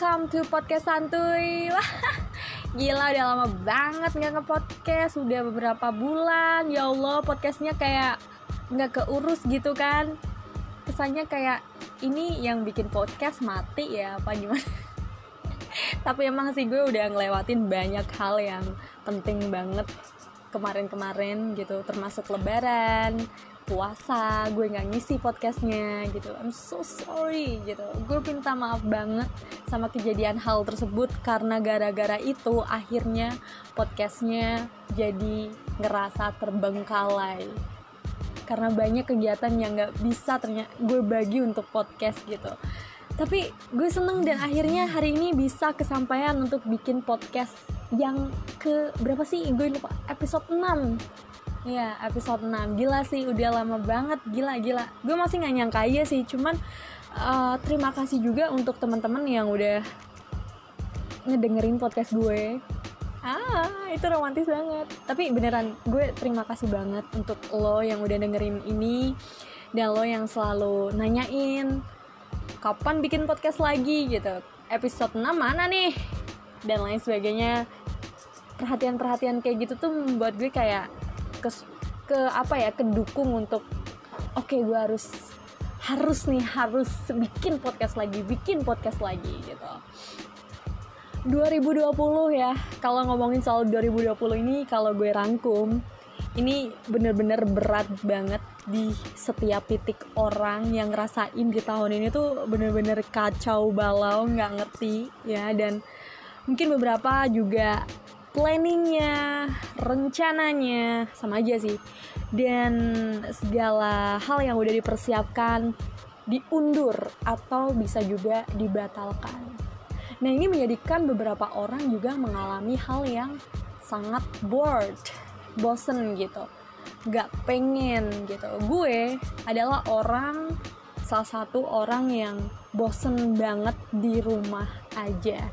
welcome to podcast santuy. Wah, gila udah lama banget nggak nge-podcast, udah beberapa bulan. Ya Allah, podcastnya kayak nggak keurus gitu kan. Kesannya kayak ini yang bikin podcast mati ya apa gimana? Tapi emang sih gue udah ngelewatin banyak hal yang penting banget kemarin-kemarin gitu, termasuk lebaran, puasa gue nggak ngisi podcastnya gitu. I'm so sorry gitu. Gue minta maaf banget sama kejadian hal tersebut karena gara-gara itu akhirnya podcastnya jadi ngerasa terbengkalai. Karena banyak kegiatan yang nggak bisa ternyata gue bagi untuk podcast gitu. Tapi gue seneng dan akhirnya hari ini bisa kesampaian untuk bikin podcast yang ke berapa sih? Gue lupa. Episode 6 Iya, episode 6. Gila sih, udah lama banget. Gila, gila. Gue masih gak nyangka aja sih, cuman uh, terima kasih juga untuk teman-teman yang udah ngedengerin podcast gue. Ah, itu romantis banget. Tapi beneran, gue terima kasih banget untuk lo yang udah dengerin ini dan lo yang selalu nanyain kapan bikin podcast lagi gitu. Episode 6 mana nih? Dan lain sebagainya. Perhatian-perhatian kayak gitu tuh membuat gue kayak ke ke apa ya kedukung untuk oke okay, gue harus harus nih harus bikin podcast lagi bikin podcast lagi gitu. 2020 ya kalau ngomongin soal 2020 ini kalau gue rangkum ini bener-bener berat banget di setiap titik orang yang ngerasain di tahun ini tuh bener-bener kacau balau nggak ngerti ya dan mungkin beberapa juga planningnya, rencananya sama aja sih. Dan segala hal yang udah dipersiapkan diundur atau bisa juga dibatalkan. Nah ini menjadikan beberapa orang juga mengalami hal yang sangat bored, bosen gitu, gak pengen gitu. Gue adalah orang salah satu orang yang bosen banget di rumah aja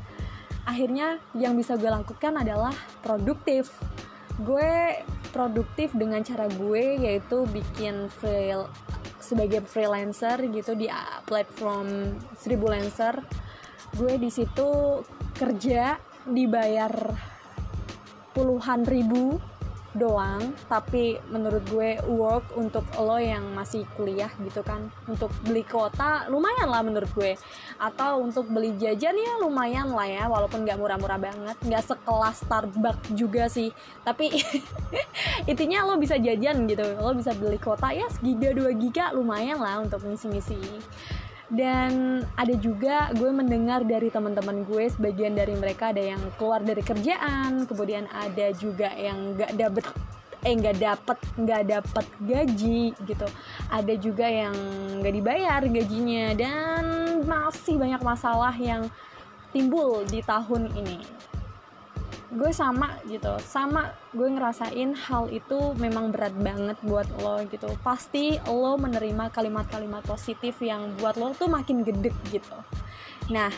akhirnya yang bisa gue lakukan adalah produktif. Gue produktif dengan cara gue yaitu bikin free sebagai freelancer gitu di platform Seribu Lancer. Gue di situ kerja dibayar puluhan ribu doang tapi menurut gue work untuk lo yang masih kuliah gitu kan. Untuk beli kota lumayan lah menurut gue. Atau untuk beli jajan ya lumayan lah ya walaupun nggak murah-murah banget. Nggak sekelas Starbucks juga sih. Tapi intinya lo bisa jajan gitu. Lo bisa beli kota ya segiga dua giga lumayan lah untuk ngisi-ngisi dan ada juga gue mendengar dari teman-teman gue sebagian dari mereka ada yang keluar dari kerjaan kemudian ada juga yang gak dapet eh nggak dapet nggak dapet gaji gitu. Ada juga yang nggak dibayar gajinya dan masih banyak masalah yang timbul di tahun ini gue sama gitu sama gue ngerasain hal itu memang berat banget buat lo gitu. Pasti lo menerima kalimat-kalimat positif yang buat lo tuh makin gede gitu. Nah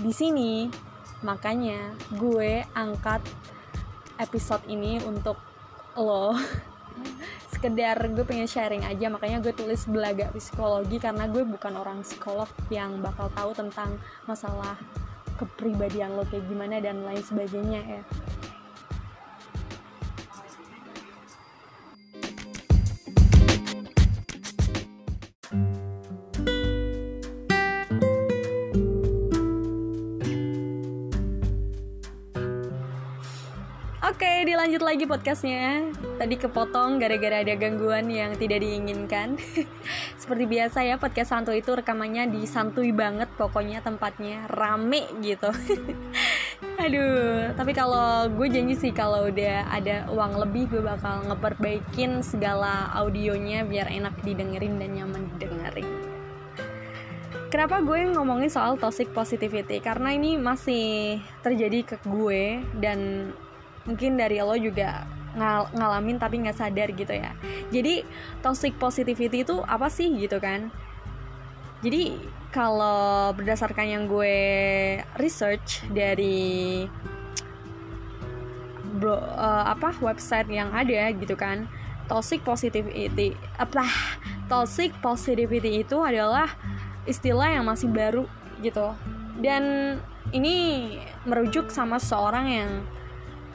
di sini makanya gue angkat episode ini untuk lo. Sekedar gue pengen sharing aja makanya gue tulis belaga psikologi karena gue bukan orang psikolog yang bakal tahu tentang masalah kepribadian lo kayak gimana dan lain sebagainya ya Oke, dilanjut lagi podcastnya. Tadi kepotong gara-gara ada gangguan yang tidak diinginkan. Seperti biasa ya, podcast Santu itu rekamannya disantui banget pokoknya tempatnya rame gitu. Aduh, tapi kalau gue janji sih kalau udah ada uang lebih gue bakal ngeperbaikin segala audionya biar enak didengerin dan nyaman didengerin. Kenapa gue ngomongin soal toxic positivity? Karena ini masih terjadi ke gue dan mungkin dari lo juga ngal ngalamin tapi nggak sadar gitu ya. Jadi toxic positivity itu apa sih gitu kan? Jadi kalau berdasarkan yang gue research dari bro, uh, apa website yang ada gitu kan toxic positivity apa toxic positivity itu adalah istilah yang masih baru gitu. Dan ini merujuk sama seorang yang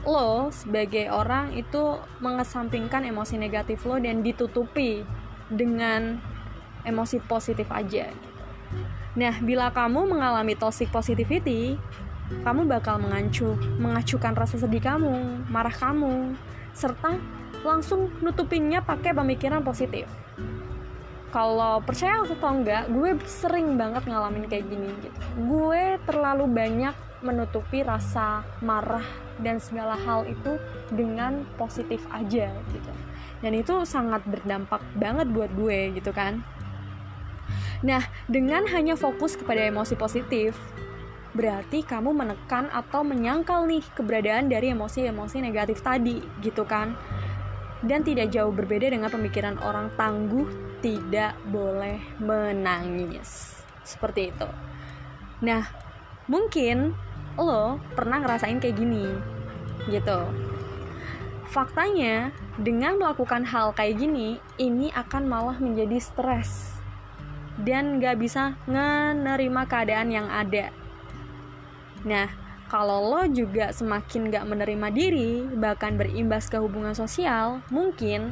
lo sebagai orang itu mengesampingkan emosi negatif lo dan ditutupi dengan emosi positif aja Nah, bila kamu mengalami toxic positivity, kamu bakal mengacu, mengacukan rasa sedih kamu, marah kamu, serta langsung nutupinnya pakai pemikiran positif. Kalau percaya atau enggak, gue sering banget ngalamin kayak gini gitu. Gue terlalu banyak menutupi rasa marah dan segala hal itu dengan positif aja gitu. Dan itu sangat berdampak banget buat gue gitu kan. Nah, dengan hanya fokus kepada emosi positif, berarti kamu menekan atau menyangkal nih keberadaan dari emosi-emosi negatif tadi, gitu kan? Dan tidak jauh berbeda dengan pemikiran orang tangguh tidak boleh menangis. Seperti itu. Nah, mungkin lo pernah ngerasain kayak gini, gitu. Faktanya, dengan melakukan hal kayak gini, ini akan malah menjadi stres dan gak bisa menerima keadaan yang ada. Nah, kalau lo juga semakin gak menerima diri, bahkan berimbas ke hubungan sosial, mungkin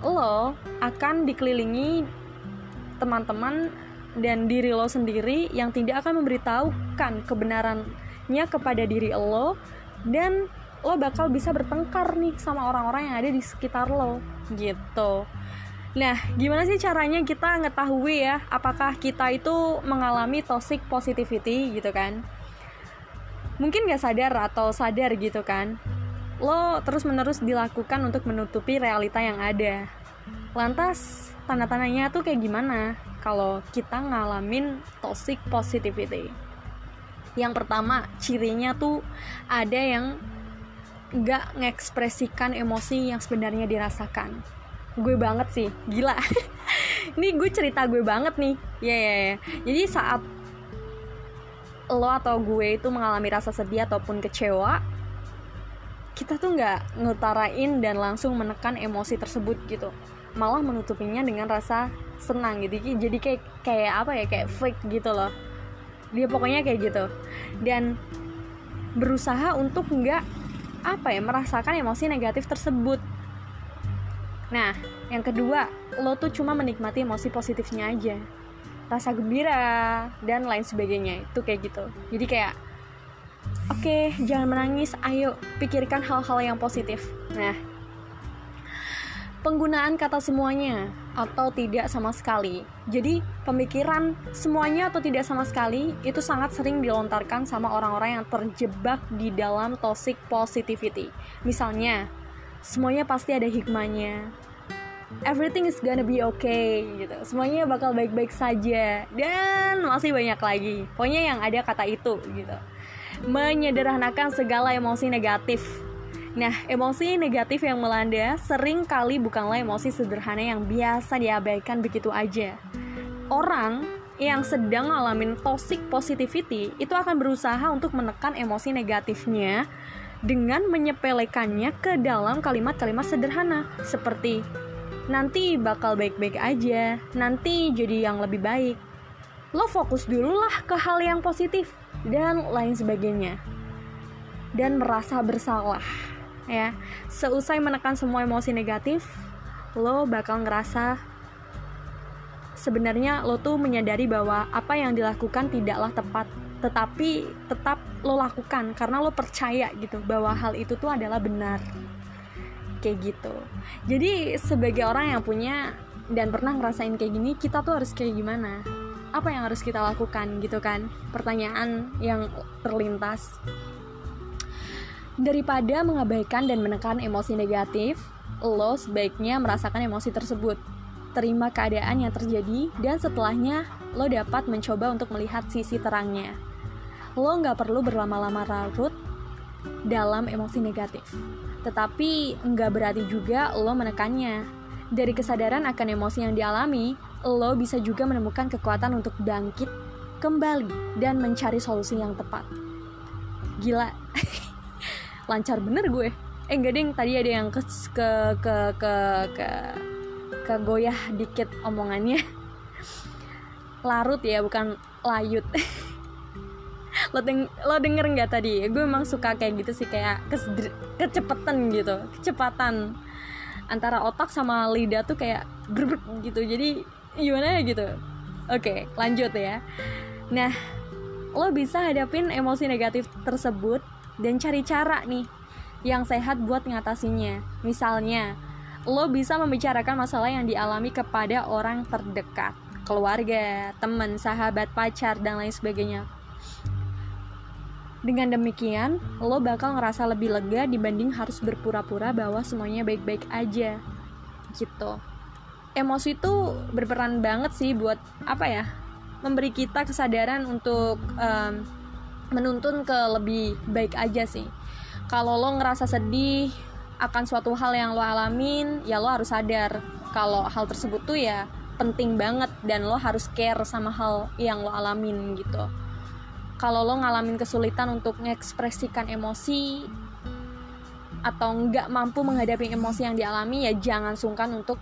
lo akan dikelilingi teman-teman dan diri lo sendiri yang tidak akan memberitahukan kebenarannya kepada diri lo dan lo bakal bisa bertengkar nih sama orang-orang yang ada di sekitar lo gitu. Nah, gimana sih caranya kita ngetahui ya apakah kita itu mengalami toxic positivity gitu kan? Mungkin gak sadar atau sadar gitu kan? Lo terus-menerus dilakukan untuk menutupi realita yang ada. Lantas, tanda-tandanya tuh kayak gimana kalau kita ngalamin toxic positivity? Yang pertama, cirinya tuh ada yang gak ngekspresikan emosi yang sebenarnya dirasakan. Gue banget sih gila. Ini gue cerita gue banget nih. Ya yeah, ya yeah, yeah. jadi saat lo atau gue itu mengalami rasa sedih ataupun kecewa kita tuh nggak ngutarain dan langsung menekan emosi tersebut gitu. Malah menutupinya dengan rasa senang gitu. Jadi kayak kayak apa ya kayak fake gitu loh dia pokoknya kayak gitu dan berusaha untuk nggak apa ya merasakan emosi negatif tersebut Nah, yang kedua, lo tuh cuma menikmati emosi positifnya aja. Rasa gembira dan lain sebagainya. Itu kayak gitu. Jadi kayak oke, okay, jangan menangis, ayo pikirkan hal-hal yang positif. Nah, penggunaan kata semuanya atau tidak sama sekali. Jadi, pemikiran semuanya atau tidak sama sekali itu sangat sering dilontarkan sama orang-orang yang terjebak di dalam toxic positivity. Misalnya, semuanya pasti ada hikmahnya. Everything is gonna be okay gitu. Semuanya bakal baik-baik saja dan masih banyak lagi. Pokoknya yang ada kata itu gitu. Menyederhanakan segala emosi negatif Nah, emosi negatif yang melanda sering kali bukanlah emosi sederhana yang biasa diabaikan begitu aja. Orang yang sedang ngalamin toxic positivity itu akan berusaha untuk menekan emosi negatifnya dengan menyepelekannya ke dalam kalimat-kalimat sederhana seperti nanti bakal baik-baik aja, nanti jadi yang lebih baik. Lo fokus dulu lah ke hal yang positif dan lain sebagainya. Dan merasa bersalah, ya. Seusai menekan semua emosi negatif, lo bakal ngerasa sebenarnya lo tuh menyadari bahwa apa yang dilakukan tidaklah tepat tetapi tetap lo lakukan karena lo percaya gitu bahwa hal itu tuh adalah benar. Kayak gitu. Jadi sebagai orang yang punya dan pernah ngerasain kayak gini kita tuh harus kayak gimana? Apa yang harus kita lakukan gitu kan? Pertanyaan yang terlintas daripada mengabaikan dan menekan emosi negatif lo sebaiknya merasakan emosi tersebut terima keadaan yang terjadi dan setelahnya lo dapat mencoba untuk melihat sisi terangnya lo nggak perlu berlama-lama larut dalam emosi negatif. Tetapi nggak berarti juga lo menekannya. Dari kesadaran akan emosi yang dialami, lo bisa juga menemukan kekuatan untuk bangkit kembali dan mencari solusi yang tepat. Gila, lancar bener gue. Eh enggak ding, tadi ada yang ke ke ke ke ke, ke goyah dikit omongannya. Larut ya, bukan layut. lo deng lo denger nggak tadi gue emang suka kayak gitu sih kayak kecepatan gitu kecepatan antara otak sama lidah tuh kayak brr gitu jadi gimana ya gitu oke lanjut ya nah lo bisa hadapin emosi negatif tersebut dan cari cara nih yang sehat buat ngatasinya misalnya lo bisa membicarakan masalah yang dialami kepada orang terdekat keluarga, teman, sahabat, pacar, dan lain sebagainya. Dengan demikian, lo bakal ngerasa lebih lega dibanding harus berpura-pura bahwa semuanya baik-baik aja. Gitu. Emosi itu berperan banget sih buat apa ya? Memberi kita kesadaran untuk um, menuntun ke lebih baik aja sih. Kalau lo ngerasa sedih akan suatu hal yang lo alamin, ya lo harus sadar kalau hal tersebut tuh ya penting banget dan lo harus care sama hal yang lo alamin gitu kalau lo ngalamin kesulitan untuk mengekspresikan emosi atau nggak mampu menghadapi emosi yang dialami ya jangan sungkan untuk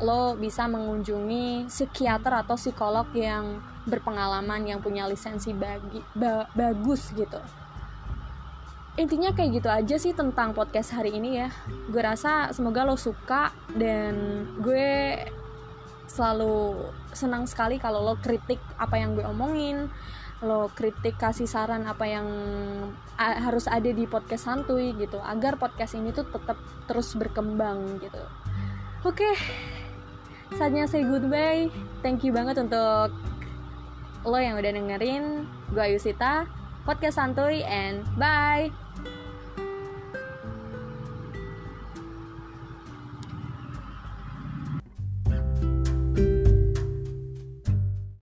lo bisa mengunjungi psikiater atau psikolog yang berpengalaman yang punya lisensi bagi ba, bagus gitu. Intinya kayak gitu aja sih tentang podcast hari ini ya. Gue rasa semoga lo suka dan gue selalu senang sekali kalau lo kritik apa yang gue omongin lo kritik kasih saran apa yang harus ada di podcast santuy gitu agar podcast ini tuh tetap terus berkembang gitu. Oke. okay. Saatnya say goodbye. Thank you banget untuk lo yang udah dengerin. Gue Ayusita podcast santuy and bye